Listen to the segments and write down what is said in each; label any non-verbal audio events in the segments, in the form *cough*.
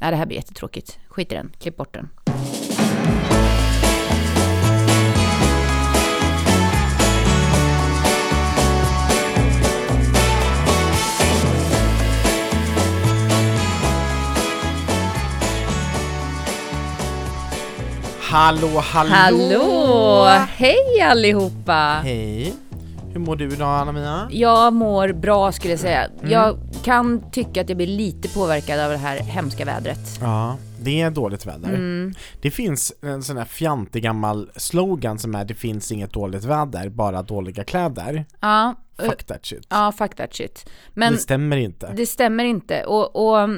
Ja, det här blir jättetråkigt. Skit i den. Klipp bort den. Hallå, hallå! Hallå! Hej allihopa! Hej! Hur mår du idag Anna-Mia? Jag mår bra skulle jag säga. Mm. Jag kan tycka att jag blir lite påverkad av det här hemska vädret. Ja, det är dåligt väder. Mm. Det finns en sån här fjantig gammal slogan som är det finns inget dåligt väder, bara dåliga kläder. Ja, eh, Fuck that shit. ja, fuck that shit. Men det stämmer inte. det stämmer inte. Och, och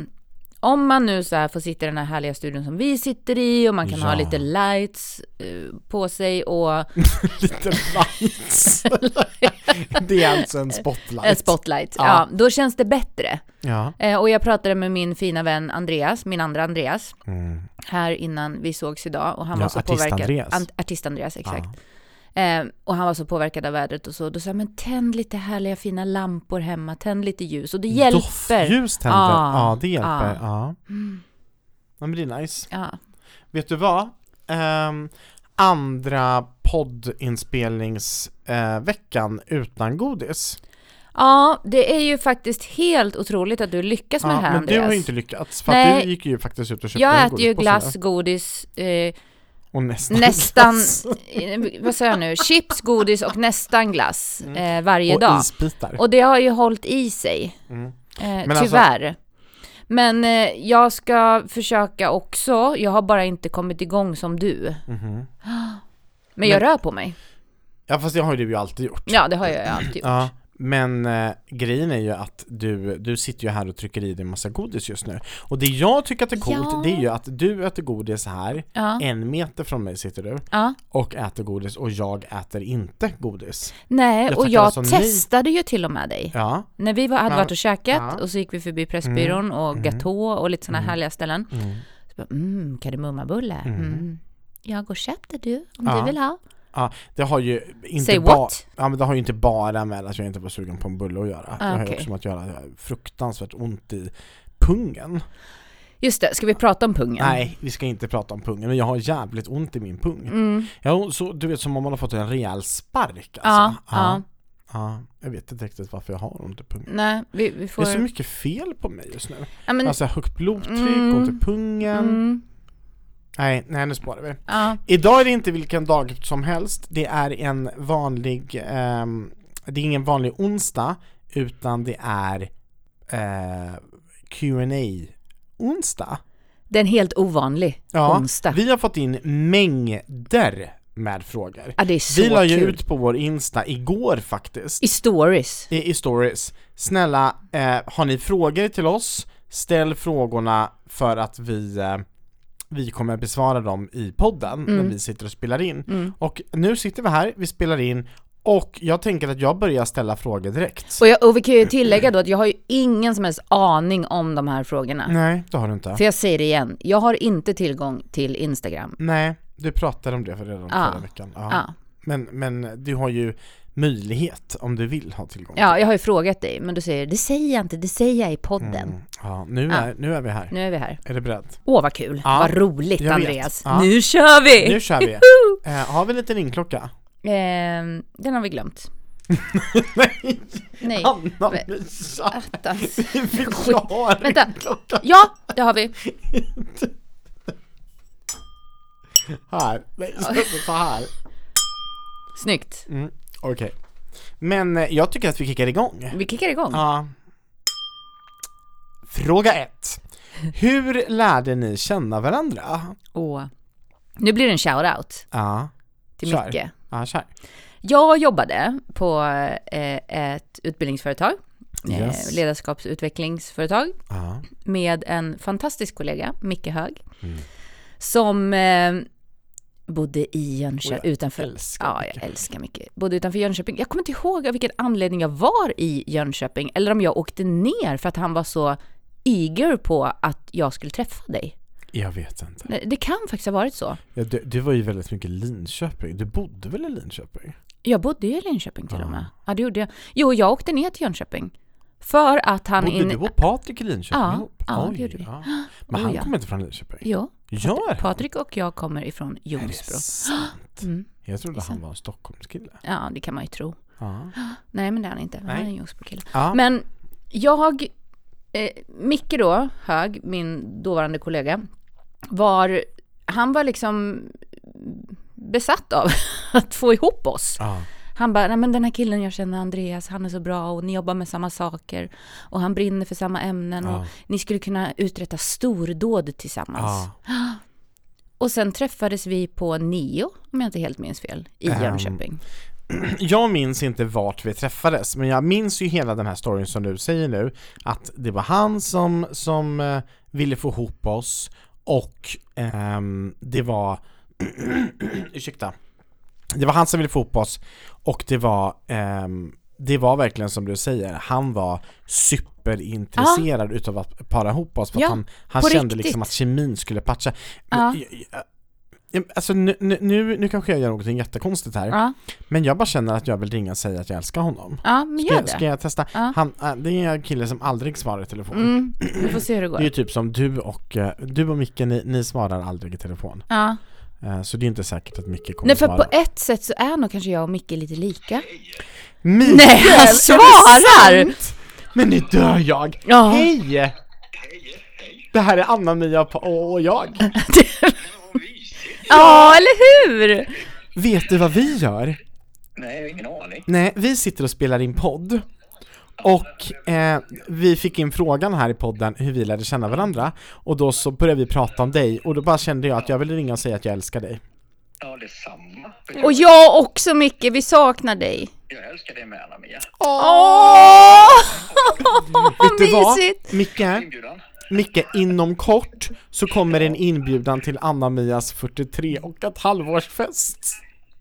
om man nu så får sitta i den här härliga studion som vi sitter i och man kan ha Ja. lite lights eh, på sig och *laughs* Lite lights. *laughs* det är alltså en spotlight. en spotlight, ja. Ja. då känns det bättre. Ja. Eh, och jag pratade med min fina vän Andreas, min andra Andreas, Mm. här innan vi sågs idag och han Ja, var så artist påverkad. Andreas. Artist Andreas, exakt. Ja. Eh, och han var så påverkad av vädret och så. Då sa jag, men tänd lite härliga fina lampor hemma, tänd lite ljus. Och det hjälper. Doftljus tänder. Ja. Ja, det hjälper. Ja. Ja. ja, men det är nice. Ja. Vet du vad? Ehm, andra poddinspelningsveckan utan godis. ja, det är ju faktiskt helt otroligt att du lyckas med Ja, det här men Andreas. du har ju inte lyckats, för Nej. du gick ju faktiskt ut och köpte jag en äter ju glass, godis, eh, Och nästan, nästan, glass. eh, vad säger jag nu, chips, godis och nästan glass eh, varje Mm. och dag. isbitar. Och det har ju hållit i sig, Mm. eh, Men alltså- tyvärr. Men eh, jag ska försöka också, jag har bara inte kommit igång som du. Mhm. Men jag Men- rör på mig. Ja fast det har ju du ju alltid gjort. Ja, det har jag ju alltid gjort. Ja, men eh, grejen är ju att du, du sitter ju här och trycker i dig en massa godis just nu. Och det jag tycker att är coolt, Ja. det är ju att du äter godis här, Ja, en meter från mig sitter du, ja. och äter godis och jag äter inte godis. Nej, Jag och jag alltså testade ju till och med dig. Ja. När vi var, hade varit och käkat och så gick vi förbi Pressbyrån och Mm. Gatå och lite sådana Mm. härliga ställen. Mm. Så bara, mm, kardemummabulle. Mm. Mm. Jag går och köpte du, om du vill ha. Det har ju inte what? Ja men det har ju inte bara med att jag inte var sugen på en bulle att göra. det har ju också med att göra fruktansvärt ont i pungen. Just det, ska vi prata om pungen? Nej, vi ska inte prata om pungen, men jag har jävligt ont i min pung. Mm. Ja, så, du vet som om man har fått en rejäl spark Ja, alltså. ja. ja. Jag vet inte riktigt varför jag har ont i pungen. Nej, vi, vi Det får... är så mycket fel på mig just nu. ja, men, Alltså högt blodtryck, Mm. ont i pungen. mm, Nej, nej nu sparar vi. ja. Idag är det inte vilken dag som helst. Det är en vanlig, ehm, det är ingen vanlig onsdag, utan det är eh, qa onsdag. Det är en helt ovanlig Ja, onsdag. vi har fått in mängder med frågor. Ja, det är så Vi la ju kul. ut på vår Insta igår faktiskt, I stories. i, i stories. Snälla, eh, har ni frågor till oss, ställ frågorna för att vi, eh, vi kommer besvara dem i podden när Mm. vi sitter och spelar in. Mm. Och nu sitter vi här, vi spelar in och jag tänker att jag börjar ställa frågor direkt. Och, jag, och vi kan ju tillägga då att jag har ju ingen som helst aning om de här frågorna. Nej, det har du inte. För jag säger det igen, jag har inte tillgång till Instagram. Nej, du pratade om det för redan Ja. förra veckan. Ja. Ja. Men, men du har ju möjlighet om du vill ha tillgång ja, jag har ju frågat dig, men du säger det säger jag inte, det säger jag i podden. Mm. Ja, nu Ja. är, nu är vi här. Nu är vi här. Är du beredd? Åh vad kul, Ja, vad roligt jag. Andreas. Ja. Nu kör vi! Nu kör vi! Eh, har vi en liten ringklocka? Ehm, den har vi glömt. *laughs* Nej! Nej. Anna-Mia! Attans. *laughs* Vi vill ha en Vänta. Ja, det har vi. här. Nej, så här. Snyggt. Mm, Okej. Men eh, jag tycker att vi kickar igång. Vi kickar igång. Ja. Fråga ett. Hur lärde ni känna varandra? Och nu blir det en shout-out Ja, till Kör. Micke. ja kör. Jag jobbade på eh, ett utbildningsföretag, eh, Yes. ledarskapsutvecklingsföretag, Ja. med en fantastisk kollega, Micke Hög, Mm. som eh, bodde i Jönköping, utanför. älskar ja, jag älskar Micke. Bodde utanför Jönköping. Jag kommer inte ihåg av vilken anledning jag var i Jönköping, eller om jag åkte ner för att han var så eager på att jag skulle träffa dig. Jag vet inte. Det kan faktiskt ha varit så. Ja, du, du var ju väldigt mycket Linköping. Du bodde väl i Linköping? Jag bodde ju i Linköping till och med. Ja, det gjorde jag. Jo, jag åkte ner till Jönköping. För att han... Bodde in... du och Patrik i Linköping Ja, ihop? ja, det Oj, gjorde vi. ja. *gasps* Men Oh, han ja. kommer inte från Linköping? Jo, Gör? Patrik och jag kommer ifrån det Ljungsbro. *gasps* sant? Mm. Jag trodde Det han var en Stockholmskille. Ja, det kan man ju tro. Ja. *gasps* Nej, men det är han inte. Han är en Ljungsbrokille. Ja. Men jag, eh, Micke då, Hög, min dåvarande kollega, var, han var liksom besatt av *laughs* att få ihop oss. Ja. Han bara, nej men den här killen jag känner, Andreas, han är så bra och ni jobbar med samma saker och han brinner för samma ämnen och Ja. ni skulle kunna uträtta stordåd tillsammans. Ja. *gasps* Och sen träffades vi på Nio, om jag inte helt minns fel, i Ehm, Jönköping. *clears throat* Jag minns inte vart vi träffades, men jag minns ju hela den här storyn som du säger nu, att det var han som, som eh, ville få ihop oss och ehm, det var, *clears throat* ursäkta, det var han som ville få ihop oss och det var, ehm, det var verkligen som du säger, han var superintresserad utav att para ihop oss för Ja, att han, han kände riktigt. liksom att kemin skulle patcha. Jag- Alltså nu, nu, nu, kanske jag gör något jättekonstigt här, Ja, men jag bara känner att jag vill ringa och säga att jag älskar honom. ja men Ska, gör jag- ska det. jag testa? Ja. Han, äh, det är en kille som aldrig svarar i telefon. Mm, vi får se hur det Det är ju går. typ som du och, eh, du och Micke, ni, ni svarar aldrig i telefon. Ja. Eh, Så det är inte säkert att Micke kommer Nej, för svara. på ett sätt så är nog kanske jag och Micke lite lika. Mikael, Nej, han det svarar! sant? Men nu dör jag! Ja. Hej! Det här är Anna-Mia och och jag. *laughs* Ja, eller hur? Vet du vad vi gör? Nej, jag har ingen aning. Nej, vi sitter och spelar in podd och eh, vi fick in frågan här i podden hur vi lärde känna varandra och då så började vi prata om dig och då bara kände jag att jag ville ringa och säga att jag älskar dig. Ja, det är samma. Och jag också Micke, vi saknar dig. Jag älskar dig med, Anna-Mia. Åh! Vet du vad? Mysigt! Micke? Micke, inom kort så kommer en inbjudan till Anna-Mias 43 och ett halvårsfest.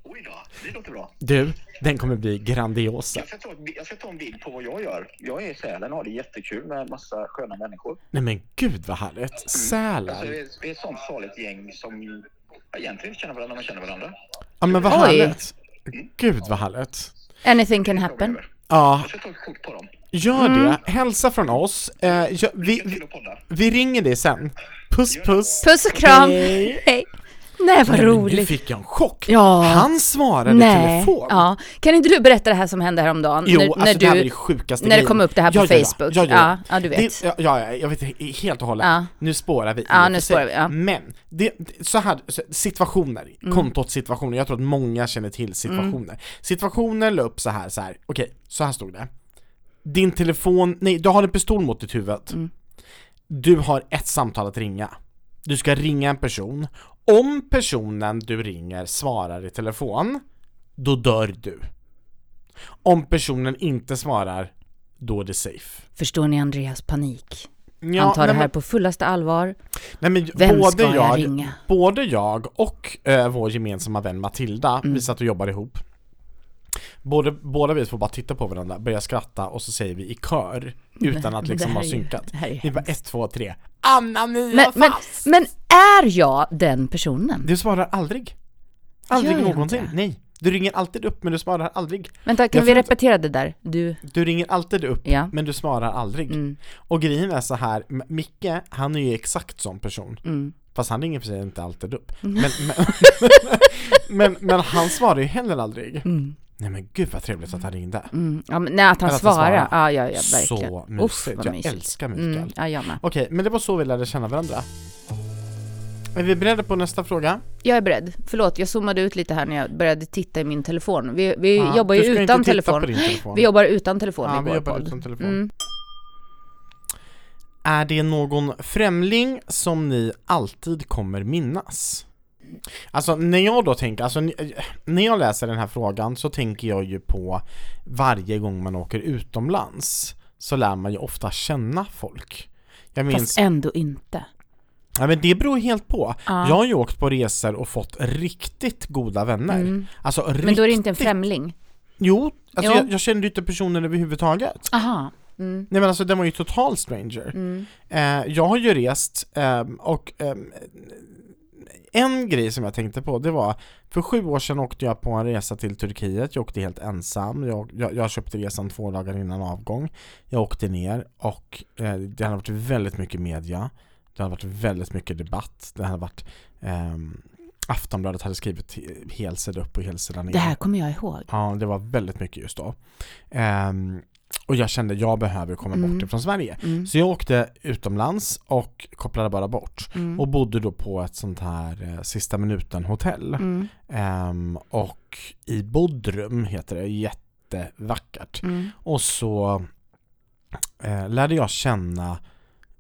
Oj då, det låter bra. Du, den kommer bli grandiosa. Jag ska, ta, jag ska ta en bild på vad jag gör. Jag är i Sälen och har det jättekul med massa sköna människor. Nej men gud vad härligt! Alltså, Sälen! vi, är, vi är ett sånt farligt gäng som egentligen inte känner varandra, men känner varandra. Ja men vad Oj. härligt! Gud vad härligt! Anything can happen. Ja, Jag ska ta ett kort på dem. gör Mm. det! Hälsa från oss. Eh, jag, vi, vi, vi ringer dig sen. Puss puss! Puss och kram! Hej. Hej! Nej vad Nej, men Nu roligt! fick jag en chock! Ja. Han svarade Nej. telefon! Ja. Kan inte du berätta det här som hände häromdagen? Jo, när, alltså när det här var du, det sjukaste när det grejen. kom upp det här på Ja. Facebook. Ja, ja, Ja, ja, du vet. Det, ja, ja, jag vet helt och hållet. Nu spårar vi Ja, nu spårar vi. Men, det, det, så här, situationer, Mm. kontot situationer, jag tror att många känner till situationer. Situationer la upp så här, så här. okej, så här stod det. Din telefon, nej, du har en pistol mot ditt huvud. Mm. Du har ett samtal att ringa. Du ska ringa en person. Om personen du ringer svarar i telefon, då dör du. Om personen inte svarar, då är det safe. Förstår ni Andreas panik? Ja, Han tar det nej, här men- på fullaste allvar. Nej men Vem både ska jag jag, ringa? både jag och eh, vår gemensamma vän Matilda, Mm. vi satt och jobbade ihop Både, båda vi får bara titta på varandra, börja skratta och så säger vi i kör utan att *laughs* liksom ha synkat ju Vi bara ett, två, tre Anna-Mia Men, men, fast! men är jag den personen? Du svarar aldrig Aldrig någonsin, inte? nej Du ringer alltid upp men du svarar aldrig Vänta, kan Jag vi repetera det där? Du, Du ringer alltid upp ja. men du svarar aldrig Mm, Och grejen är så här, Micke, han är ju exakt sån person mm. Fast han ringer för sig inte alltid upp. Men, men, *laughs* men, men han svarar ju heller aldrig. Mm, Nej men gud vad trevligt att han ringde. mm. Ja, men, nej, att han Eller att han svarar. svarar. Ja, ja, ja, verkligen. Så Uff, mysigt. vad Jag mysigt. älskar Mikael. Mm, ja, jag med. Okej, men det var så vi lärde känna varandra. Är vi beredda på nästa fråga? Jag är beredd. Förlåt, jag zoomade ut lite här när jag började titta i min telefon. Vi, vi Ja, jobbar du ju utan telefon. Telefon. Vi jobbar utan telefon ja, i vi jobbar podd. utan telefon. Mm. Är det någon främling som ni alltid kommer minnas? Alltså när jag då tänker, alltså ni- när jag läser den här frågan så tänker jag ju på varje gång man åker utomlands så lär man ju ofta känna folk. Jag minns, Fast ändå inte. ja, men det beror helt på. Ja. Jag har ju åkt på resor och fått riktigt goda vänner. Mm. Alltså Men då är det inte en riktigt- främling? Jo, alltså Jo. Jag, jag kände ju inte personen överhuvudtaget. Aha. Mm. Nej men alltså den var ju total stranger. Mm. Eh, jag har ju rest ehm, och ehm, en grej som jag tänkte på det var För sju år sedan åkte jag på en resa till Turkiet, jag åkte helt ensam. Jag, jag, jag köpte resan två dagar innan avgång. Jag åkte ner och eh, det hade varit väldigt mycket media. Det hade varit väldigt mycket debatt. Det hade varit ehm, Aftonbladet hade skrivit he- helsida upp och helsida ner. Det här kommer jag ihåg. Ja, det var väldigt mycket just då. Ehm, Och jag kände jag behöver komma Mm. bort ifrån Sverige Mm. Så jag åkte utomlands och kopplade bara bort Mm. och bodde då på ett sånt här eh, sista minuten hotell Mm. Ehm, och i Bodrum heter det, jättevackert Mm. och så eh, lärde jag känna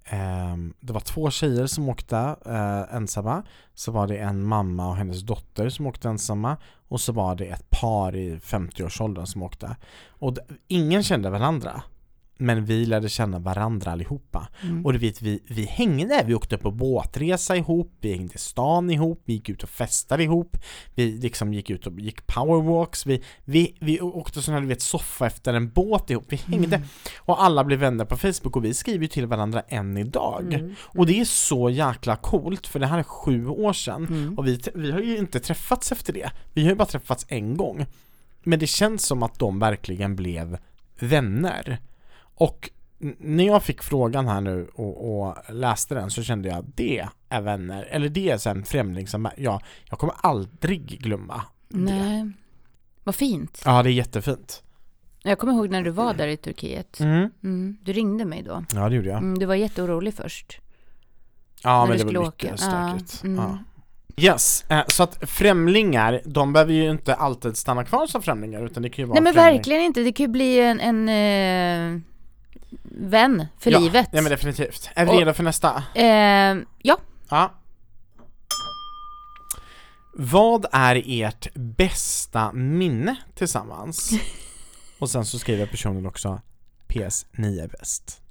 Ehm, det var två tjejer som åkte eh, ensamma. Så var det en mamma och hennes dotter som åkte ensamma. Och så var det ett par i 50-årsåldern som åkte. Och ingen kände varandra men vi lärde känna varandra allihopa Mm. och du vet, vi, vi hängde, vi åkte på båtresa ihop, vi hängde i stan ihop, vi gick ut och festade ihop, vi liksom gick ut och gick powerwalks, vi, vi, vi åkte sån här, du vet, soffa efter en båt ihop, vi hängde Mm. och alla blev vänner på Facebook och vi skriver ju till varandra än idag. Mm. Och det är så jäkla coolt, för det här är sju år sedan Mm. och vi, vi har ju inte träffats efter det, vi har ju bara träffats en gång. Men det känns som att de verkligen blev vänner. Och när jag fick frågan här nu och, och läste den så kände jag det är vänner, eller det är så här en främling som jag, jag kommer aldrig glömma det. Nej. Vad fint. Ja, det är jättefint. Jag kommer ihåg när du var där i Turkiet. Mm. Mm. Du ringde mig då. Ja, det gjorde jag. Mm, du var jätteorolig först. Ja, men det var mycket åka. stökigt. Ja, mm. Ja. Yes, eh, så att främlingar, de behöver ju inte alltid stanna kvar som främlingar utan det kan ju vara Nej men främling. verkligen inte. Det kan ju bli en, en eh, vän för ja, livet. Ja men definitivt. Är vi redo för nästa? eh, ja. Ja. Vad är ert bästa minne tillsammans? *laughs* Och sen så skriver personen också PS, ni är bäst.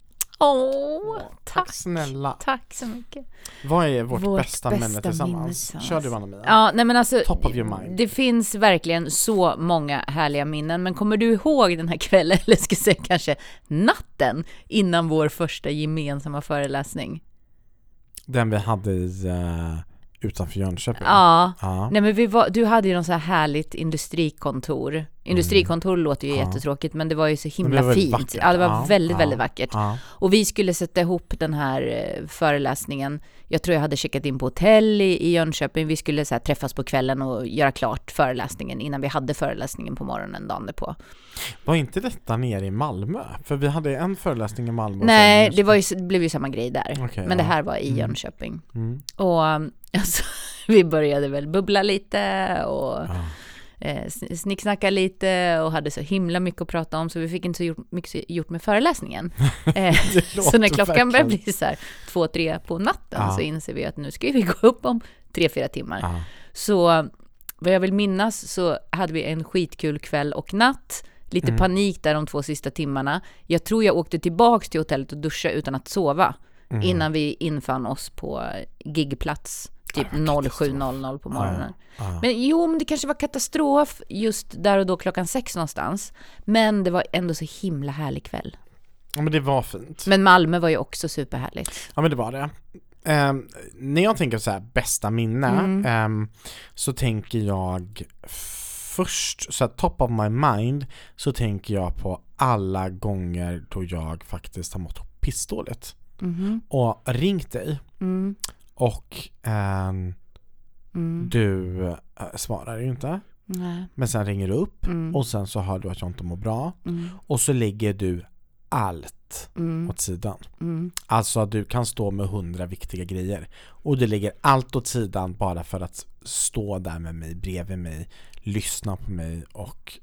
Åh, Tack tack. snälla. Tack så mycket. Vad är vårt, Vårt bästa, bästa minne tillsammans? minne. Kör du Anna-Mia? Ja, nej men alltså. Top of your mind. Det finns verkligen så många härliga minnen. Men kommer du ihåg den här kvällen, *laughs* eller ska jag säga kanske natten, innan vår första gemensamma föreläsning? Den vi hade i, uh, utanför Jönköping. Ja. Ja. Nej men vi var, du hade ju någon så här härligt industrikontor. Industrikontor låter ju Mm. Ja. jättetråkigt men det var ju så himla fint. vackert. Ja det var Ja, väldigt, väldigt vackert. Och vi skulle sätta ihop den här eh, föreläsningen. Jag tror jag hade checkat in på hotell i, i Jönköping. Vi skulle så träffas på kvällen och göra klart föreläsningen innan vi hade föreläsningen på morgonen dagen därpå. Var inte detta nere i Malmö? För vi hade en föreläsning i Malmö Nej, det, var ju, det blev ju samma grej där. Okej, men det här var i Mm. Jönköping. Mm. Och *laughs* alltså, vi började väl bubbla lite och Ja. Eh, sn- snicksnacka lite och hade så himla mycket att prata om så vi fick inte så gjort, mycket gjort med föreläsningen. *laughs* Eh, så när klockan börjar bli så här två, tre på natten Ja. så inser vi att nu ska vi *laughs* gå upp om tre, fyra timmar. Ja. Så vad jag vill minnas så hade vi en skitkul kväll och natt. Lite Mm. panik där de två sista timmarna. Jag tror jag åkte tillbaks till hotellet och duschade utan att sova. Mm. Innan vi infann oss på gigplats. Typ Ja, katastrof. 07.00 på morgonen. Ja. Men jo, men det kanske var katastrof just där och då klockan sex någonstans. Men det var ändå så himla härlig kväll. ja men det var fint. Men Malmö var ju också superhärligt. Ja men det var det. Ehm, när jag tänker så här bästa minne Mm. ehm, så tänker jag först, så här, top of my mind så tänker jag på alla gånger då jag faktiskt har mått pissdåligt Mhm. och ringt dig Mm. Och ehm, Mm. du äh, svarar ju inte Nej. men sen ringer du upp Mm. och sen så hör du att jag inte mår bra Mm. och så lägger du allt Mm. åt sidan. Mm. Alltså du kan stå med hundra viktiga grejer och du lägger allt åt sidan bara för att stå där med mig, bredvid mig, lyssna på mig och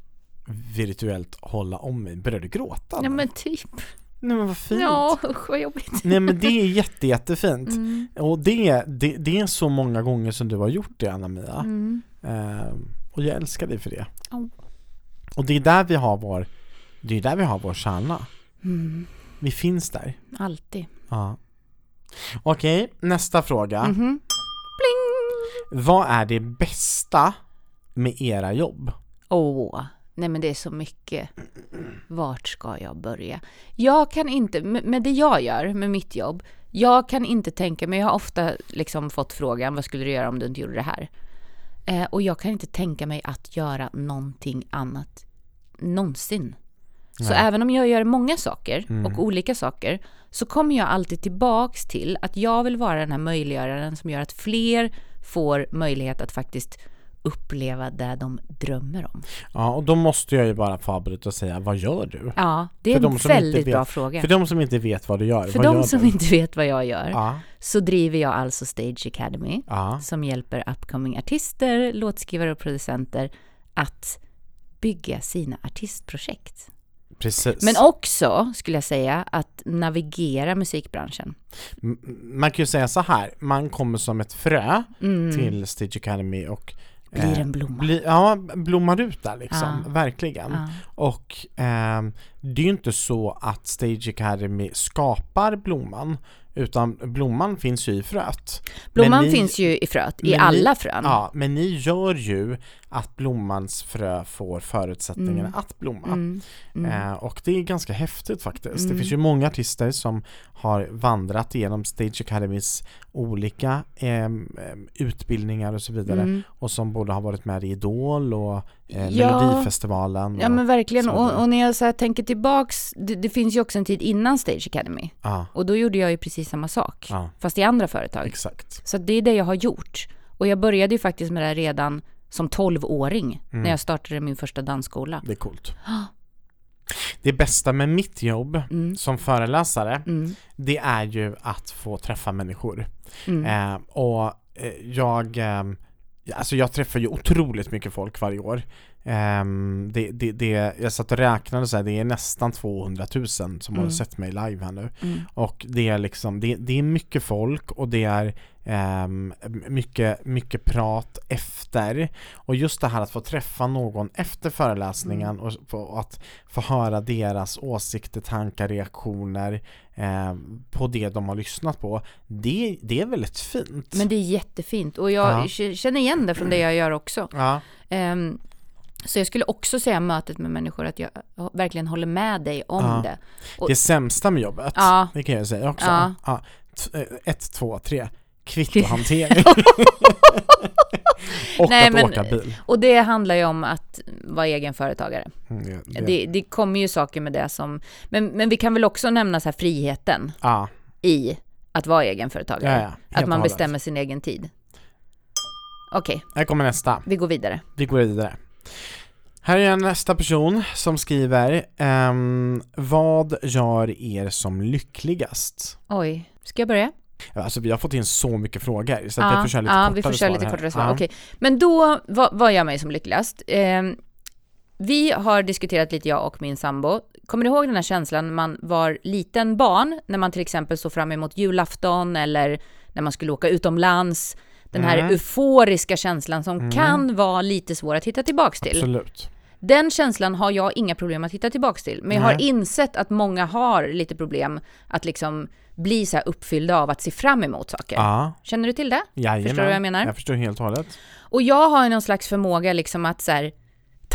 virtuellt hålla om mig. Börjar du gråta? Ja men typ. Nej men vad fint! Ja, usch vad jobbigt. Nej men det är jätte, jättefint. Mm. Och det, det, det är så många gånger som du har gjort det Anna-Mia. Mm. Ehm, och jag älskar dig för det. Oh. Och det är där vi har vår, det är där vi har vår kärna. Mm. Vi finns där. Alltid. Ja. Okej, nästa fråga. Mhm. Vad är det bästa med era jobb? Åh, nej men det är så mycket. Vart ska jag börja? Jag kan inte, med det jag gör, med mitt jobb, Jag kan inte tänka mig, jag har ofta liksom fått frågan, vad skulle du göra om du inte gjorde det här? Eh, och jag kan inte tänka mig att göra någonting annat någonsin. Så Nej. även om jag gör många saker Mm. och olika saker så kommer jag alltid tillbaks till att jag vill vara den här möjliggöraren som gör att fler får möjlighet att faktiskt uppleva det de drömmer om. Ja, och då måste jag ju bara få avbryta och säga, vad gör du? Ja, det är en väldigt vet- bra fråga. För de som inte vet vad du gör, För de som du? inte vet vad jag gör Ja, så driver jag alltså Stage Academy ja, som hjälper upcoming artister, låtskrivare och producenter att bygga sina artistprojekt. precis. Men också, skulle jag säga, att navigera musikbranschen. Man kan ju säga så här, man kommer som ett frö Mm. till Stage Academy och Blir eh, en blomma. bli, ja, blommar ut där liksom, Ja. verkligen. Ja. Och ehm, det är ju inte så att Stage Academy skapar blomman, utan blomman finns ju i fröet. Blomman ni- finns ju i fröet, i alla ni, frön. Ja, men ni gör ju att blommans frö får förutsättningarna Mm. att blomma. Mm. Mm. Eh, och det är ganska häftigt faktiskt. Det Mm. finns ju många artister som har vandrat igenom Stage Academys olika ehm, utbildningar och så vidare Mm. och som både har varit med i Idol och eh, Ja. Melodifestivalen. Ja men verkligen, och, och när jag så tänker tillbaks, det, det finns ju också en tid innan Stage Academy. ja, Och då gjorde jag ju precis samma sak, ja, fast i andra företag. exakt. Så det är det jag har gjort. Och jag började ju faktiskt med det här redan som 12-åring, Mm. när jag startade min första dansskola. Det är coolt. Det bästa med mitt jobb Mm. som föreläsare, Mm. det är ju att få träffa människor. Mm. Eh, och eh, jag, eh, alltså jag träffar ju otroligt mycket folk varje år. Ehm, det, det, det, jag satt och räknade så här, det är nästan 200 000 som har Mm. sett mig live här nu. Mm. Och det är liksom, det, det är mycket folk och det är ehm, mycket, mycket prat efter. Och just det här att få träffa någon efter föreläsningen och få, att få höra deras åsikter, tankar, reaktioner ehm, på det de har lyssnat på. Det, det är väldigt fint. Men det är jättefint och jag Ja. känner igen det från det jag gör också. Ja, så jag skulle också säga mötet med människor, att jag verkligen håller med dig om Ja. det. Och- det sämsta med jobbet, Ja. det kan jag säga också. Ja. Ja. Eh, ett, två, tre. Kvittohantering. och *laughs* Nej, att men- åka bil. Och det handlar ju om att vara egenföretagare. Mm, det, det. Det, det kommer ju saker med det som, men, men vi kan väl också nämna så här friheten Ja, i att vara egenföretagare. ja, ja. Att man bestämmer sin egen tid. Okej, Här kommer nästa. vi går vidare. Vi går vidare. Här är nästa person som skriver ehm, Vad gör er som lyckligast? Oj, ska jag börja? Alltså vi har fått in så mycket frågor så att jag får köra lite ja, kortare vi får köra lite kortare svar. Ja. Okej, men då, vad, vad gör mig som lyckligast? Ehm, vi har diskuterat lite, jag och min sambo. Kommer du ihåg den här känslan när man var liten barn, när man till exempel såg fram emot julafton eller när man skulle åka utomlands? Den här Mm. euforiska känslan som kan vara lite svår att hitta tillbaks till. Absolut. Den känslan har jag inga problem att hitta tillbaks till. Men jag har insett att många har lite problem att liksom bli så här uppfyllda av att se fram emot saker. Ja, Känner du till det? jajamän. Förstår du vad jag menar? Jag förstår helt och hållet. Och jag har någon slags förmåga liksom att så här,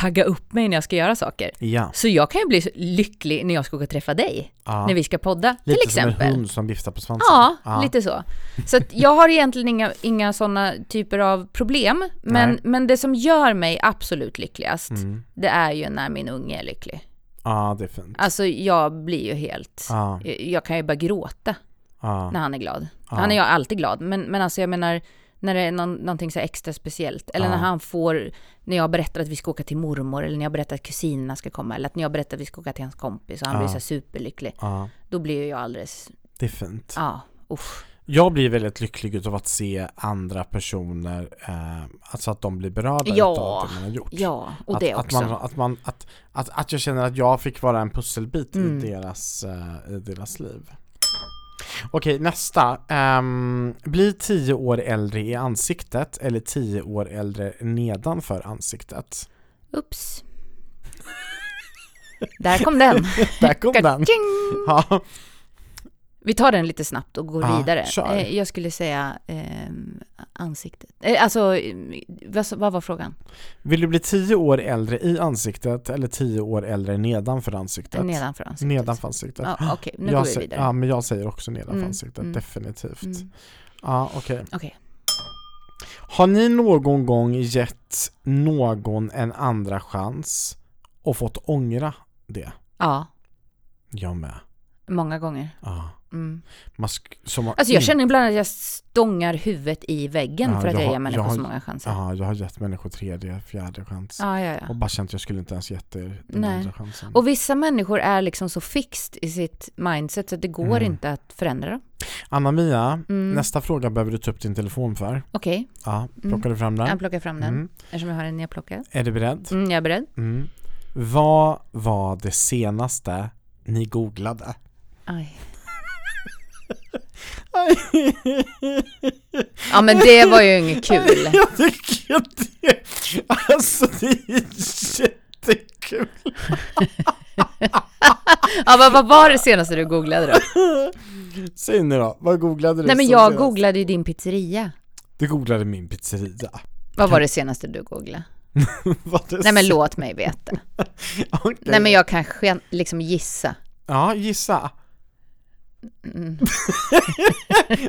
tagga upp mig när jag ska göra saker. Ja, Så jag kan ju bli lycklig när jag ska gå och träffa dig, ja. när vi ska podda till Lite exempel. som en hund som viftar på svansen. Ja, lite så. Så jag har egentligen inga, inga sådana typer av problem, men, Nej. men det som gör mig absolut lyckligast, Mm. det är ju när min unge är lycklig. Ja, det är fint. Alltså jag blir ju helt, Ja, jag kan ju bara gråta ja, när han är glad. Ja. Han är ju alltid glad, men, men alltså jag menar när det är någon, någonting så extra speciellt. Eller Ja. när han får, när jag berättar att vi ska åka till mormor, eller när jag berättar att kusinerna ska komma, eller att när jag berättar att vi ska åka till hans kompis och han Ja. blir så superlycklig. ja. Då blir jag alldeles, Det är fint. ja, usch. Jag blir väldigt lycklig utav att se andra personer, eh, alltså att de blir berörda Ja. utav det man har gjort. Ja, och att, det att också. Man, att, man, att, att, att jag känner att jag fick vara en pusselbit Mm. i, deras, eh, i deras liv. Okej, nästa. Um, bli tio år äldre i ansiktet eller tio år äldre nedanför ansiktet. Ups. Där kom den. *laughs* Där kom den! Ja. Vi tar den lite snabbt och går Ja, vidare. kör. Eh, Jag skulle säga eh, ansiktet. Eh, alltså, eh, vad, vad var frågan? Vill du bli tio år äldre i ansiktet eller tio år äldre nedanför ansiktet? Nedanför ansiktet. Nedanför ansiktet. Ja, Okej, nu jag går vi vidare. Ja, men jag säger också nedanför Mm, ansiktet, mm, definitivt. Mm. Ja, okej. Okej. Har ni någon gång gett någon en andra chans och fått ångra det? Ja, Jag med. Många gånger. Ja. Mm. Man sk- som Alltså jag känner ibland att jag stångar huvudet i väggen Ja, för att jag jag, ger människor jag har- så många chanser. Ja, jag har gett människor tredje, fjärde chans. Ja, ja, ja. Och bara känt att jag skulle inte ens gett er den Nej. andra chansen. Och vissa människor är liksom så fixed i sitt mindset så att det går Mm. inte att förändra dem. Anna-Mia, Mm. nästa fråga behöver du ta upp din telefon för. Okej, Ja, plockar du fram den? jag plockar fram den Mm. eftersom jag har den nedplockad. Är du beredd? Mm, jag är beredd. Mm. Vad var det senaste ni googlade? Aj. Ja men det var ju inget kul. Jag tycker att det, alltså det är jättekul. Ja, vad, vad var det senaste du googlade då? Säg nu då, vad googlade du Nej men jag senast? googlade ju din pizzeria. Du googlade min pizzeria. Vad var det senaste du googlade? *laughs* Nej men låt mig veta. *laughs* Okej. Nej men jag kan liksom gissa. Ja, gissa. Mm. *laughs*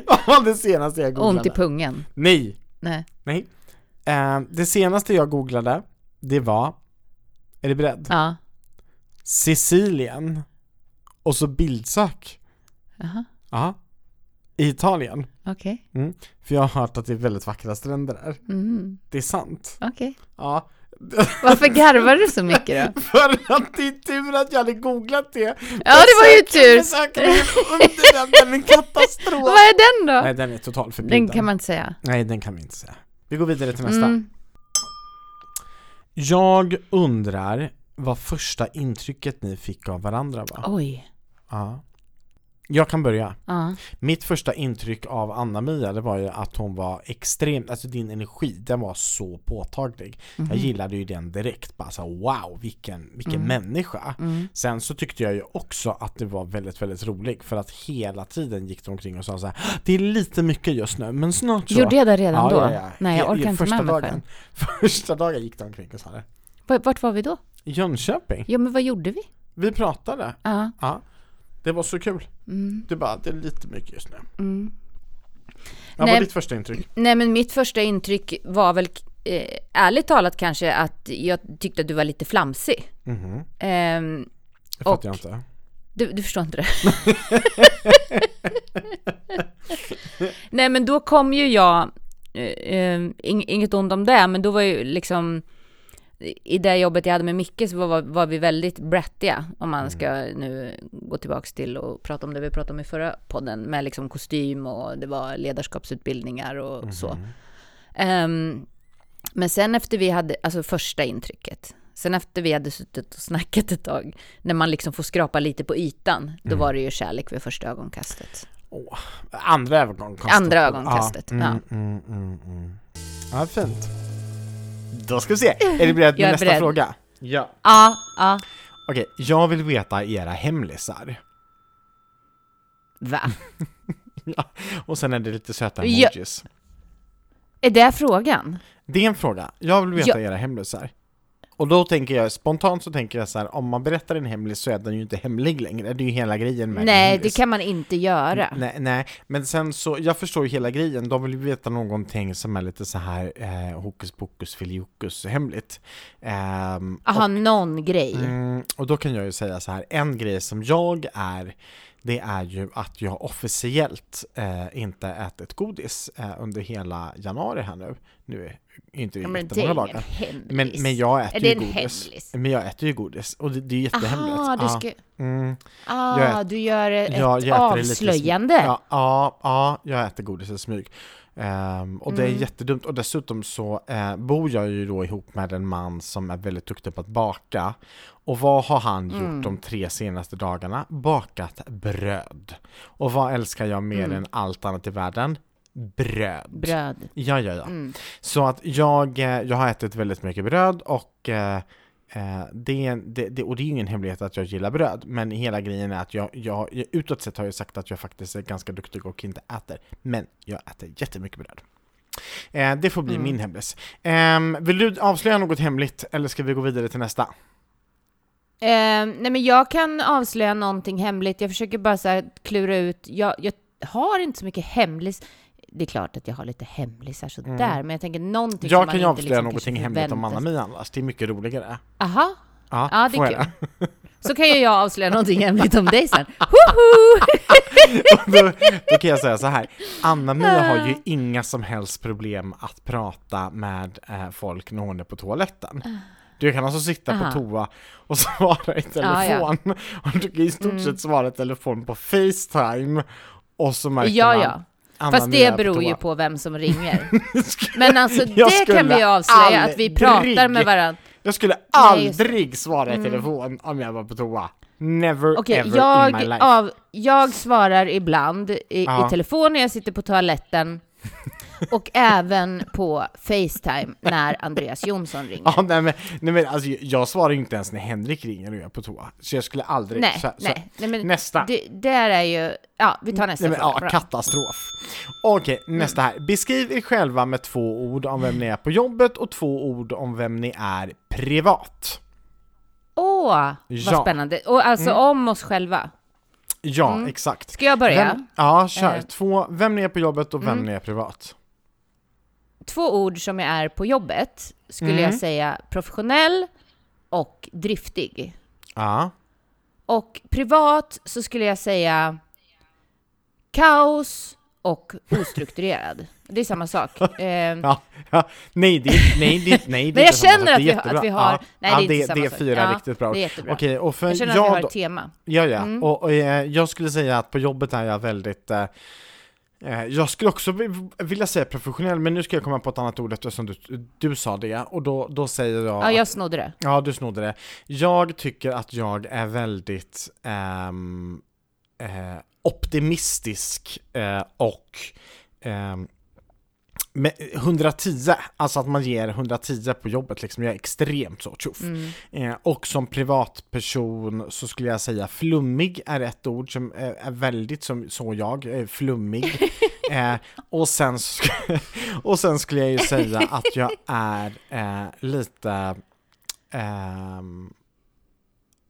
Vad var det senaste jag googlade? Ont i pungen. Nej, Nej. nej. Eh, det senaste jag googlade, det var, är du beredd? Ja. Sicilien. Och så bildsök. Jaha. Ja. I Italien. Okej. För jag har hört att det är väldigt vackra stränder där. Mm. Det är sant. Okej. Ja. Varför garvar du så mycket då? *laughs* För att det är tur att jag hade googlat det. Ja det var ju tur. Under den, en katastrof. Vad är den då? Nej, den är totalt förbjuden. Den kan man inte säga. Nej, den kan vi inte säga. Vi går vidare till nästa. Mm. Jag undrar vad första intrycket ni fick av varandra var? Oj. Ja. Jag kan börja. Ja. Mitt första intryck av Anna-Mia det var ju att hon var extremt, alltså din energi, den var så påtaglig. Mhm. Jag gillade ju den direkt, bara så wow vilken, vilken Mm. människa. Mm. Sen så tyckte jag ju också att det var väldigt, väldigt roligt för att hela tiden gick de omkring och sa så här, det är lite mycket just nu, men snart så. Gjorde jag det redan Ja, då? ja, ja. Nej jag orkar inte första med mig dagen. själv. *laughs* Första dagen gick de omkring och sa det. Vart- var vi då? Jönköping, Ja men vad gjorde vi? vi pratade. Ja. Ja, det var så kul. Mm. Det bara, det är lite mycket just nu. Mm. Vad Nej. var ditt första intryck? Nej men mitt första intryck var väl eh, ärligt talat kanske att jag tyckte att du var lite flamsig. Mhm, Ehm, det fattar jag inte. du, du förstår inte det? *laughs* Nej men då kom ju jag, eh, eh, ing- inget ont om det, men då var ju liksom i det jobbet jag hade med Micke så var, var vi väldigt brattiga om man ska nu gå tillbaks till och prata om det vi pratade om i förra podden med liksom kostym och det var ledarskapsutbildningar och så. Ehm, men sen efter vi hade, alltså första intrycket, sen efter vi hade suttit och snackat ett tag, när man liksom får skrapa lite på ytan, då var det ju kärlek vid första ögonkastet. Åh, andra ögonkastet. Andra ögonkastet, Ja, mm, ja. mm, mm, mm. ja fint. Då ska vi se, är du beredd Jag är med nästa beredd. fråga? Ja. Ja, ja. Okej, jag vill veta era hemlisar. Va? *laughs* Ja. Och sen är det lite söta Ja. emojis. Är det frågan? Det är en fråga, jag vill veta Ja. era hemlisar. Och då tänker jag, spontant så tänker jag så här, om man berättar en hemlis så är den ju inte hemlig längre, det är ju hela grejen med Nej, det kan man inte göra. Nej, nej, men sen så, jag förstår ju hela grejen, de vill ju veta någonting som är lite så här eh, hokus pokus filiokus hemligt. Ehm, Aha, någon grej. Mm, och då kan jag ju säga så här, en grej som jag är, det är ju att jag officiellt eh, inte ätit godis eh, under hela januari här nu. Nu är inte det Ja, jättemånga dagar. Men, men jag äter ju godis. hemlis? Men jag äter ju godis och det, det är jättehemligt. Aha, du ska... mm, Ah, Jag ät- du gör ett Ja, jag äter avslöjande. Ja, ja, ja, jag äter godis i smyg. Ehm, och det är Mm. jättedumt. Och dessutom så eh, bor jag ju då ihop med en man som är väldigt duktig på att baka. Och vad har han gjort Mm. de tre senaste dagarna? Bakat bröd. Och vad älskar jag mer Mm. än allt annat i världen? Bröd. Bröd. Ja, ja, ja. Mm. Så att jag, eh, jag har ätit väldigt mycket bröd och eh, Eh, det, är det, det, och det är ingen hemlighet att jag gillar bröd, men hela grejen är att jag, jag, jag utåt sett har jag sagt att jag faktiskt är ganska duktig och inte äter, men jag äter jättemycket bröd. Eh, det får bli Mm. min hemlis. Ehm, vill du avslöja något hemligt, eller ska vi gå vidare till nästa? Eh, nej men jag kan avslöja någonting hemligt. Jag försöker bara så klura ut. Jag, jag har inte så mycket hemlis. Det är klart att jag har lite hemlisar sådär, men jag tänker någonting som Mm. Jag man kan ju inte avslöja liksom någonting hemligt om. Anna-Mia annars, det är mycket roligare. Aha, Ja, Ja, det är kul. jag? *laughs* så kan ju jag avslöja någonting hemligt om dig sen. *laughs* Då, då kan jag säga så här. Anna-Mia har ju inga som helst problem att prata med eh, folk när hon är på toaletten. Du kan alltså sitta Aha. på toa och *laughs* svara i Ja, ja. telefon. Och du kan i stort Mm. sett svara i telefon på Facetime. Och så märker Ja, man Anna-Mia Fast det beror ju på vem som ringer. *laughs* Men alltså Jag det kan vi avslöja, att vi pratar aldrig- med varandra. Jag skulle Nej, aldrig svara i telefon om jag var på toa. Never Okej, ever in my jag, life. av, jag svarar ibland i, i telefon när jag sitter på toaletten och även på Facetime när Andreas Jonsson ringer. Ja, nej men, nej men alltså, jag svarar inte ens när Henrik ringer och jag är på toa. Så jag skulle aldrig... nej, så, så, nej, nej, men Nästa. det där är ju... Ja, vi tar nästa Nej, men, fråga. ja, katastrof. Okej, nästa här. Beskriv er själva med två ord om vem ni är på jobbet och två ord om vem ni är privat. Åh, vad Ja. spännande. Och alltså Mm. om oss själva. Ja, exakt. Ska jag börja? Vem, ja, kör. Eh. Två, vem ni är på jobbet och vem Mm. ni är privat. Två ord som jag är på jobbet skulle Mm. jag säga professionell och driftig. Ja. Och privat så skulle jag säga kaos och ostrukturerad. Det är samma sak. *laughs* Eh, Ja, ja. Nej, det, nej, det, nej, det Men jag känner att vi, att vi har... Ja. Nej, det är inte samma det är sak. fyra ja, riktigt bra Det är jättebra. Okej, och för jag känner att vi jag har då, ett tema. Ja, ja. Mm. Och, och eh, jag skulle säga att på jobbet är jag väldigt eh, jag skulle också vi- vilja säga professionell, men nu ska jag komma på ett annat ord eftersom du, du sa det, och då, då säger jag... Ja, jag snodde det. ja, du snodde det. Jag tycker att jag är väldigt eh, optimistisk eh, och ehm, med 110, alltså att man ger 110 på jobbet liksom, jag är extremt så tjoff. Mm. Eh, och som privatperson så skulle jag säga flummig är ett ord som eh, är väldigt som så jag, eh, flummig. *laughs* eh, och, sen, *laughs* och sen skulle jag ju säga att jag är eh, lite ehm,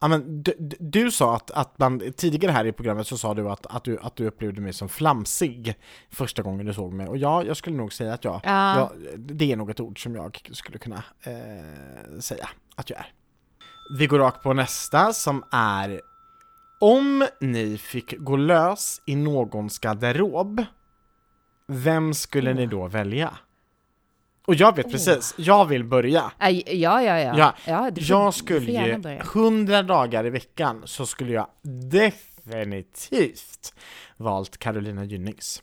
Ja, men du, du- sa att, att man, tidigare här i programmet så sa du att, att, du, att du upplevde mig som flamsig första gången du såg mig. Och ja, jag skulle nog säga att jag, Ja. jag det är nog ett ord som jag skulle kunna eh, säga att jag är. Vi går rakt på nästa som är Om ni fick gå lös i någons garderob, vem skulle ni då välja? Och jag vet precis, jag vill börja. Ja, ja, ja. Ja, ja du Jag skulle ju, börja. 100 dagar i veckan så skulle jag definitivt valt Carolina Gynnings.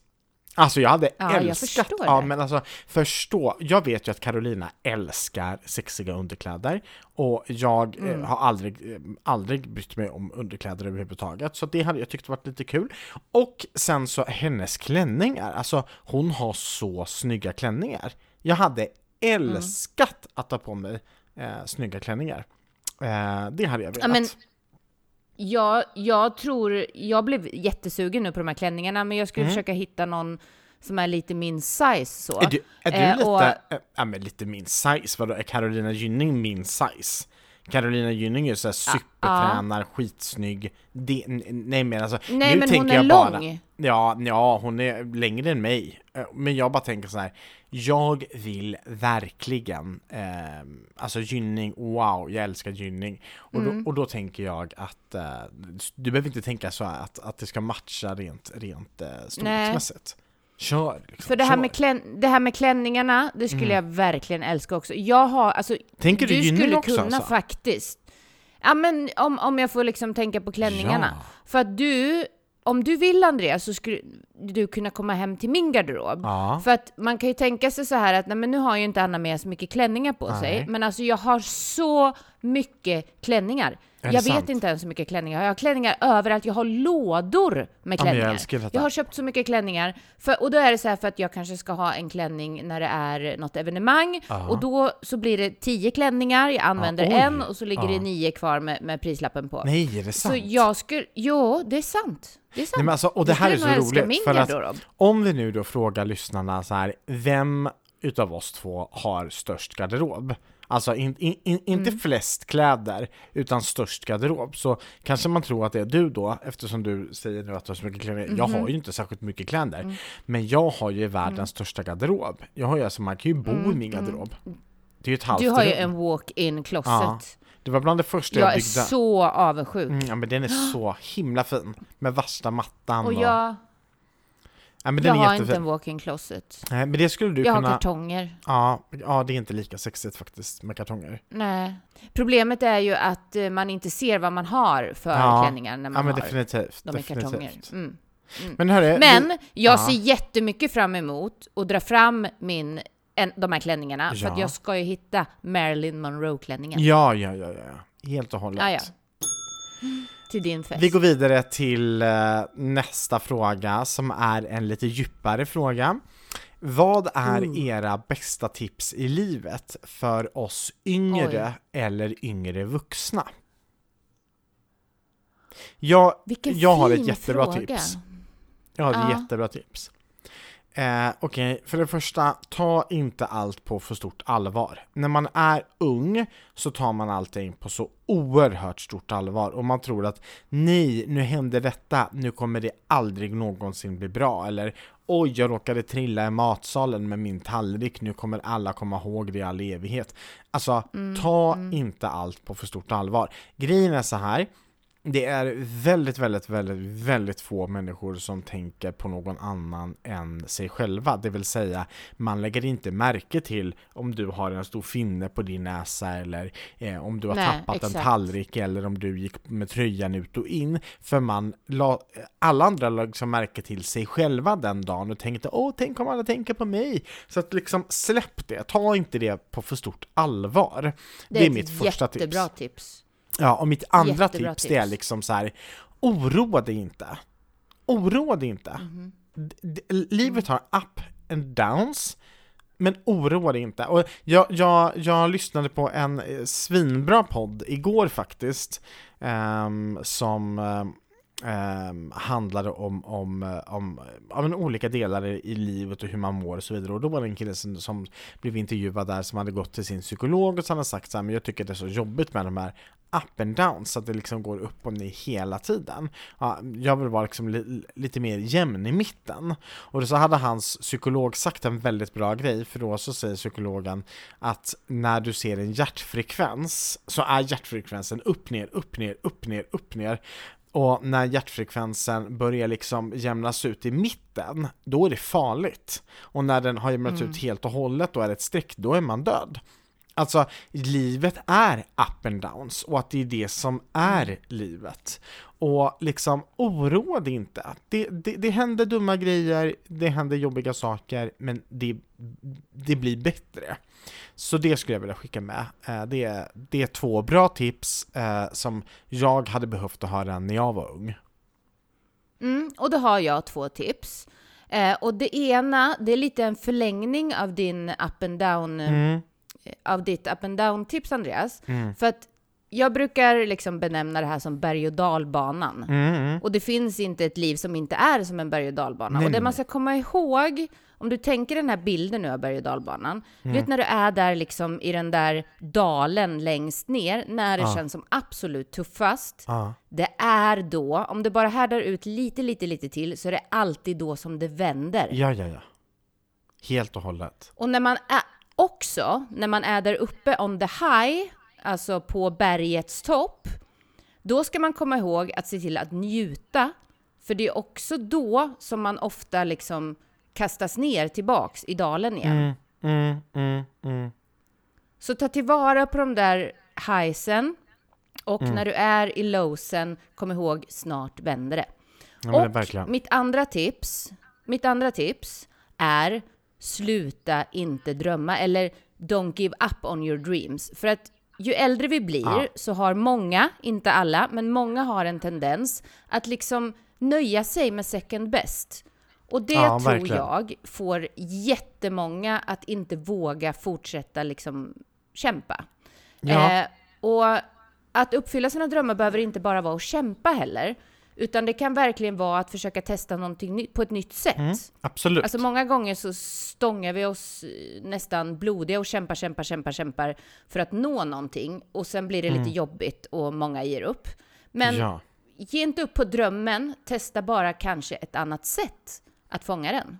Alltså jag hade Ja, jag älskat, förstår ja det. men alltså förstå, jag vet ju att Carolina älskar sexiga underkläder och jag eh, Mm. har aldrig, eh, aldrig brytt mig om underkläder överhuvudtaget så det hade jag tyckt varit lite kul. Och sen så hennes klänningar, alltså hon har så snygga klänningar. Jag hade älskat att ta på mig eh, snygga klänningar. Eh, det hade jag velat. Ja, men jag, jag tror, jag blev jättesugen nu på de här klänningarna, men jag skulle försöka hitta någon som är lite min size så. Mm. Är du, är du Eh, lite, och- ja men lite min size, vadå är Carolina Gynning min size? Carolina Gynning är såhär supertränar, skitsnygg, det, nej men alltså Nej, nu men tänker hon är jag bara, lång. Ja, ja, hon är längre än mig, Eh, men jag bara tänker så här. Jag vill verkligen, eh, alltså Gynning, wow, jag älskar Gynning. Och, Mm. då, och då tänker jag att, eh, du behöver inte tänka så här att, att det ska matcha rent, rent eh, storleksmässigt. Kör! Liksom, För det här, kör. med klän, det här med klänningarna, det skulle jag verkligen älska också. Jag har, alltså, Tänker du du skulle också, kunna alltså? faktiskt. Ja men om, om jag får liksom tänka på klänningarna. Ja. För att du, om du vill Andreas så skulle du kunna komma hem till min garderob. Ja. För att man kan ju tänka sig så här att nej, men nu har ju inte Anna med så mycket klänningar på sig. Nej. Men alltså jag har så mycket klänningar. Jag vet sant? inte ens hur mycket klänningar jag har. Jag har klänningar överallt. Jag har lådor med Ja, jag klänningar. älskar detta. jag har köpt så mycket klänningar. För, och då är det så här för att jag kanske ska ha en klänning när det är något evenemang. Ja. Och då så blir det tio klänningar. Jag använder oj. en och så ligger Ja. det nio kvar med, med prislappen på. Nej, är det sant? Så jag skulle... Jo, det är sant. Det är sant. Nej, men alltså, och det Jag här är så roligt, för att om vi nu då frågar lyssnarna så här, vem utav oss två har störst garderob? Alltså in, in, in, inte Mm. flest kläder, utan störst garderob. Så kanske man tror att det är du då, eftersom du säger nu att du har så mycket kläder. Jag Mhm. har ju inte särskilt mycket kläder, Mm. men jag har ju världens största garderob. Jag har ju alltså, man kan ju bo i min garderob. Det är ju ett halvt Mm, Du har ju rum. en walk-in closet. Ja, Det var bland det första jag, jag är byggde. så avundsjuk. Mm, ja, men den är så himla fin. Med värsta mattan Och jag, ja, men jag har inte jättefin. en walk-in closet. Nej, men det skulle du Jag har kunna... kartonger. Ja, ja, det är inte lika sexigt faktiskt med kartonger. Nej. Problemet är ju att eh, man inte ser vad man har för Ja. klänningar när Ja, man men har definitivt. dem i kartonger. definitivt. Mm. Men hörru, Men vi- jag ja. ser jättemycket fram emot att dra fram min, en, de här klänningarna. För att Ja. jag ska ju hitta Marilyn Monroe-klänningen. Ja, ja, ja, ja. Helt och hållet. Ah, ja. Till din fest. Vi går vidare till eh, nästa fråga som är en lite djupare fråga. Vad är Mm. era bästa tips i livet för oss yngre eller yngre vuxna? Jag, Vilken jag har ett jättebra fråga. tips. Jag har ett Ja. jättebra tips. Eh, Okej, för det första, ta inte allt på för stort allvar. När man är ung så tar man allting på så oerhört stort allvar och man tror att nej, nu hände detta, nu kommer det aldrig någonsin bli bra. Eller oj, jag råkade trilla i matsalen med min tallrik, nu kommer alla komma ihåg det i all evighet. Alltså, ta inte allt på för stort allvar. Grejen är så här, det är väldigt, väldigt, väldigt, väldigt få människor som tänker på någon annan än sig själva. Det vill säga, man lägger inte märke till om du har en stor finne på din näsa eller eh, om du har Nej, tappat en exakt. tallrik eller om du gick med tröjan ut och in. För man la, alla andra la liksom märke till sig själva den dagen och tänkte åh, tänk om alla tänker på mig. Så att liksom släpp det, ta inte det på för stort allvar. Det, är ett mitt första tips. jättebra tips. Ja, och mitt andra Jättebra tips, det är tips. liksom så här, oroa dig inte. Oroa dig inte. D- d- livet har up and downs, men oroa dig inte. Och jag, jag, jag lyssnade på en eh, svinbra podd igår faktiskt, ehm, som ehm, handlade om, om, eh, om, om olika delar i livet och hur man mår och så vidare. Och då var det en kille som, som blev intervjuad där som hade gått till sin psykolog och så hade sagt så här, men jag tycker det är så jobbigt med de här up and down så att det liksom går upp och ner hela tiden. Ja, jag vill vara liksom li, lite mer jämn i mitten. Och så hade hans psykolog sagt en väldigt bra grej, för då så säger psykologen att när du ser en hjärtfrekvens så är hjärtfrekvensen upp, ner, upp, ner, upp, ner, upp, ner. Och när hjärtfrekvensen börjar liksom jämnas ut i mitten, då är det farligt. Och när den har jämnats ut helt och hållet, då är det ett streck, då är man död. Alltså, livet är up and downs och att det är det som är livet. Och liksom, oroa dig inte. Det, det, det händer dumma grejer, det händer jobbiga saker, men det, det blir bättre. Så det skulle jag vilja skicka med. Eh, Det är, det är två bra tips eh, som jag hade behövt att höra när jag var ung. Mm, och då har jag två tips. Eh, och det ena, det är lite en förlängning av din up and down, Mm. Av ditt up and down tips Andreas. Mm. För att jag brukar liksom benämna det här som berg och dalbanan. Mm. Och det finns inte ett liv som inte är som en berg och dalbana. Nej, och det man ska komma ihåg, om du tänker den här bilden nu av berg och dalbanan. Du vet när du är där liksom i den där dalen längst ner, när det Ja. känns som absolut tuffast. Ja. Det är då, om det bara härdar ut lite, lite, lite till, så är det alltid då som det vänder. ja, ja, ja. Helt och hållet. Och när man är, också, när man är där uppe on the high, alltså på bergets topp, då ska man komma ihåg att se till att njuta. För det är också då som man ofta liksom kastas ner tillbaks i dalen igen. Mm, mm, mm, mm. Så ta tillvara på de där highsen och Mm. när du är i lowsen, kom ihåg, snart vänder det. Ja, det och verkligen. mitt andra tips, mitt andra tips är sluta inte drömma eller don't give up on your dreams. För att ju äldre vi blir Ja. så har många, inte alla, men många har en tendens att liksom nöja sig med second best. Och det Ja, tror verkligen. jag får jättemånga att inte våga fortsätta liksom kämpa. Ja. Eh, och att uppfylla sina drömmar behöver inte bara vara att kämpa heller, utan det kan verkligen vara att försöka testa någonting på ett nytt sätt. Mm, absolut. Alltså många gånger så stångar vi oss eh, nästan blodiga och kämpar, kämpar, kämpar, kämpar för att nå någonting och sen blir det lite jobbigt och många ger upp. Men ja. ge inte upp på drömmen, testa bara kanske ett annat sätt att fånga den.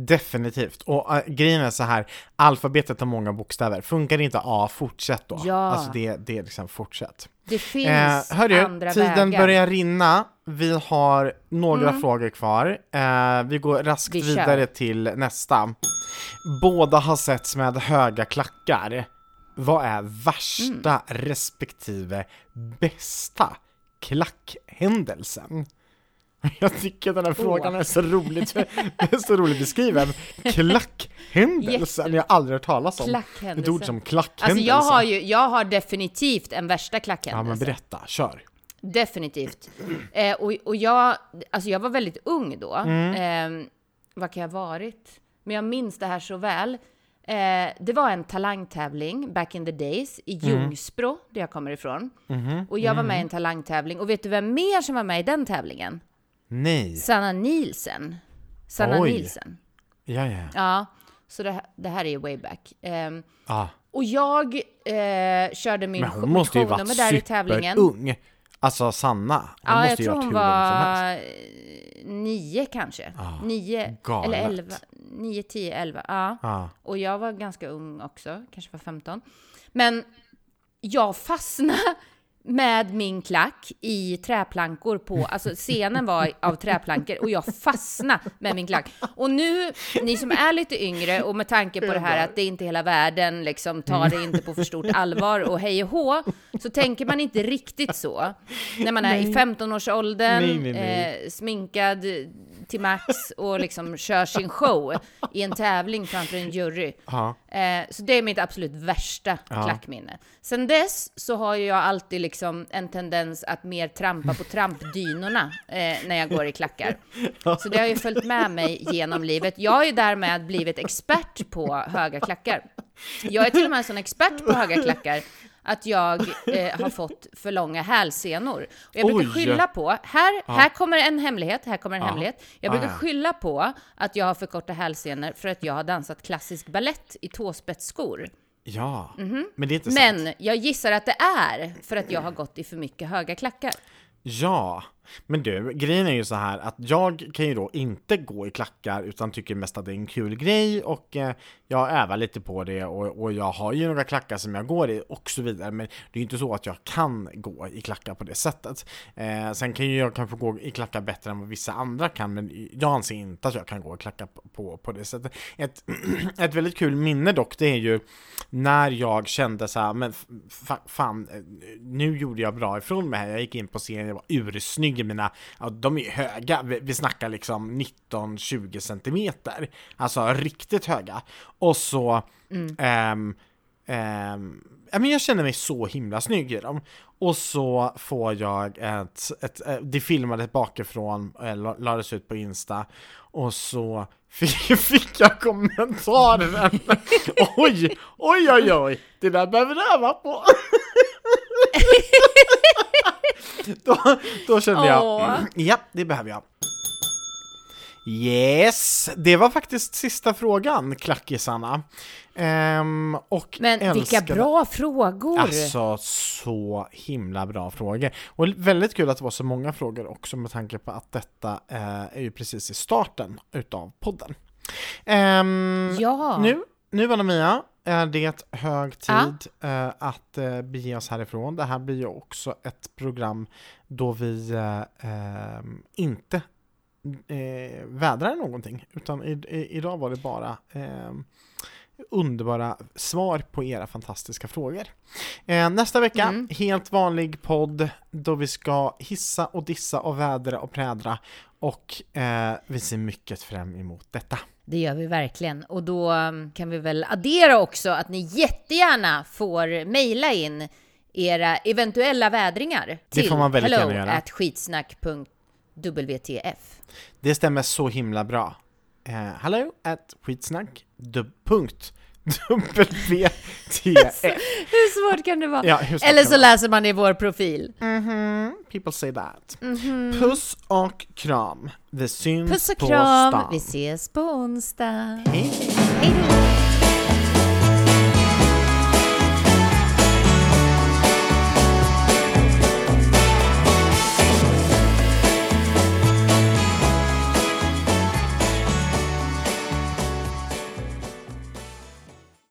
Definitivt. Och äh, grejen är så här, alfabetet har många bokstäver. Funkar inte A, fortsätt då. Ja. Alltså det, det är liksom fortsätt. Det finns Eh, hörru, andra tiden vägar. Mm. börjar rinna. Vi har några frågor kvar. Eh, vi går raskt Vi vidare till nästa. Båda har setts med höga klackar. Vad är värsta Mm. respektive bästa klackhändelsen? *laughs* Jag tycker den här frågan är så roligt, *laughs* är så roligt beskriven. Klackhändelsen, jag har aldrig hört talas om ett Klackhändelse. ord som klackhändelse. Alltså jag har ju, jag har definitivt en värsta Ja klackhändelse. men berätta, kör. Definitivt. *clears throat* Eh, och, och jag, alltså jag var väldigt ung då. Mm. Eh, vad kan jag ha varit? Men jag minns det här så väl. Eh, det var en talangtävling back in the days i Mm. Ljungsbro, där jag kommer ifrån. Mhm. Och jag var med i en talangtävling. Och vet du vem mer som var med i den tävlingen? Nej. Sanna Nielsen. Sanna Oj. Nielsen. Ja, ja. Ja, så det, här- det här är ju way back. Ehm, Ah. och jag eh, körde min Men hon måste ju varit där i tävlingen. superung. Alltså Sanna, hon Ja, måste jag ju tror varit hon hur ung som helst. var nio kanske. Ah, nio galet. eller elva. Nio, tio, elva. Ja. Ja. Och jag var ganska ung också, kanske var 15. Men jag fastnade med min klack i träplankor på, alltså scenen var av träplankor och jag fastnade med min klack. Och nu, ni som är lite yngre och med tanke på det här att det är inte hela världen, liksom tar det inte på för stort allvar och hej och hå, så tänker man inte riktigt så. När man är i 15-årsåldern, Nej, nej, nej. eh, sminkad till max och liksom kör sin show i en tävling framför en jury. Ja. Eh, så det är mitt absolut värsta Ja. klackminne. Sen dess så har jag alltid liksom en tendens att mer trampa på trampdynorna eh, när jag går i klackar. Så det har ju följt med mig genom livet. Jag har ju därmed blivit expert på höga klackar. Jag är till och med en sån expert på höga klackar att jag eh, har fått för långa hälsenor. Och jag brukar Oj. skylla på, här, här kommer en hemlighet, här kommer en Ja. hemlighet. Jag Ah, brukar ja. skylla på att jag har för korta hälsenor för att jag har dansat klassisk ballett i tåspetsskor. ja. Men det är inte sant. Men jag gissar att det är för att jag har gått i för mycket höga klackar. Ja, men du, grejen är ju så här att jag kan ju då inte gå i klackar utan tycker mest att det är en kul grej och eh, jag övar lite på det och, och jag har ju några klackar som jag går i och så vidare men det är ju inte så att jag kan gå i klackar på det sättet. Eh, sen kan ju jag kanske gå i klackar bättre än vad vissa andra kan men jag anser inte att jag kan gå i klackar på, på, på det sättet. Ett, *clears throat* ett väldigt kul minne dock det är ju när jag kände så här, men fa- fan, eh, nu gjorde jag bra ifrån mig här. Jag gick in på scenen, jag var ursnygg i mina, ja de är höga, vi, vi snackar liksom 19-20 centimeter. Alltså riktigt höga. Och så, ehm, ehm, ja men jag känner mig så himla snygg i dem. Och så får jag ett, ett, eh, det filmades bakifrån, eh, la- lades ut på Insta och så *laughs* fick, jag kommentaren Oj, oj, oj, oj, det där behöver du öva på! *laughs* då, då kände jag, mm, ja, det behöver jag. Yes, det var faktiskt sista frågan, klackisarna. Ehm, och Men vilka älskade- bra frågor! Alltså så himla bra frågor. Och väldigt kul att det var så många frågor också med tanke på att detta eh, är ju precis i starten utav podden. Ehm, ja, nu, nu Anna-Mia, är det hög tid eh, att eh, bege oss härifrån. Det här blir ju också ett program då vi eh, eh, inte eh, vädrar någonting, utan i, i, idag var det bara eh, underbara svar på era fantastiska frågor. Eh, nästa vecka, Mm. helt vanlig podd då vi ska hissa och dissa och vädra och prädra Och eh, vi ser mycket fram emot detta. Det gör vi verkligen. Och då um, kan vi väl addera också att ni jättegärna får mejla in era eventuella vädringar till hello gärna göra. skitsnack.wtf. Det stämmer så himla bra. Eh, hello at skitsnack. Punkt. *laughs* WTF. Hur svårt kan det vara? Ja, Eller så läser man i vår profil. Mhm, people say that. Mhm. Puss och kram. Vi syns Puss och på kram, stan. vi ses på onsdag. Hej. Hej då!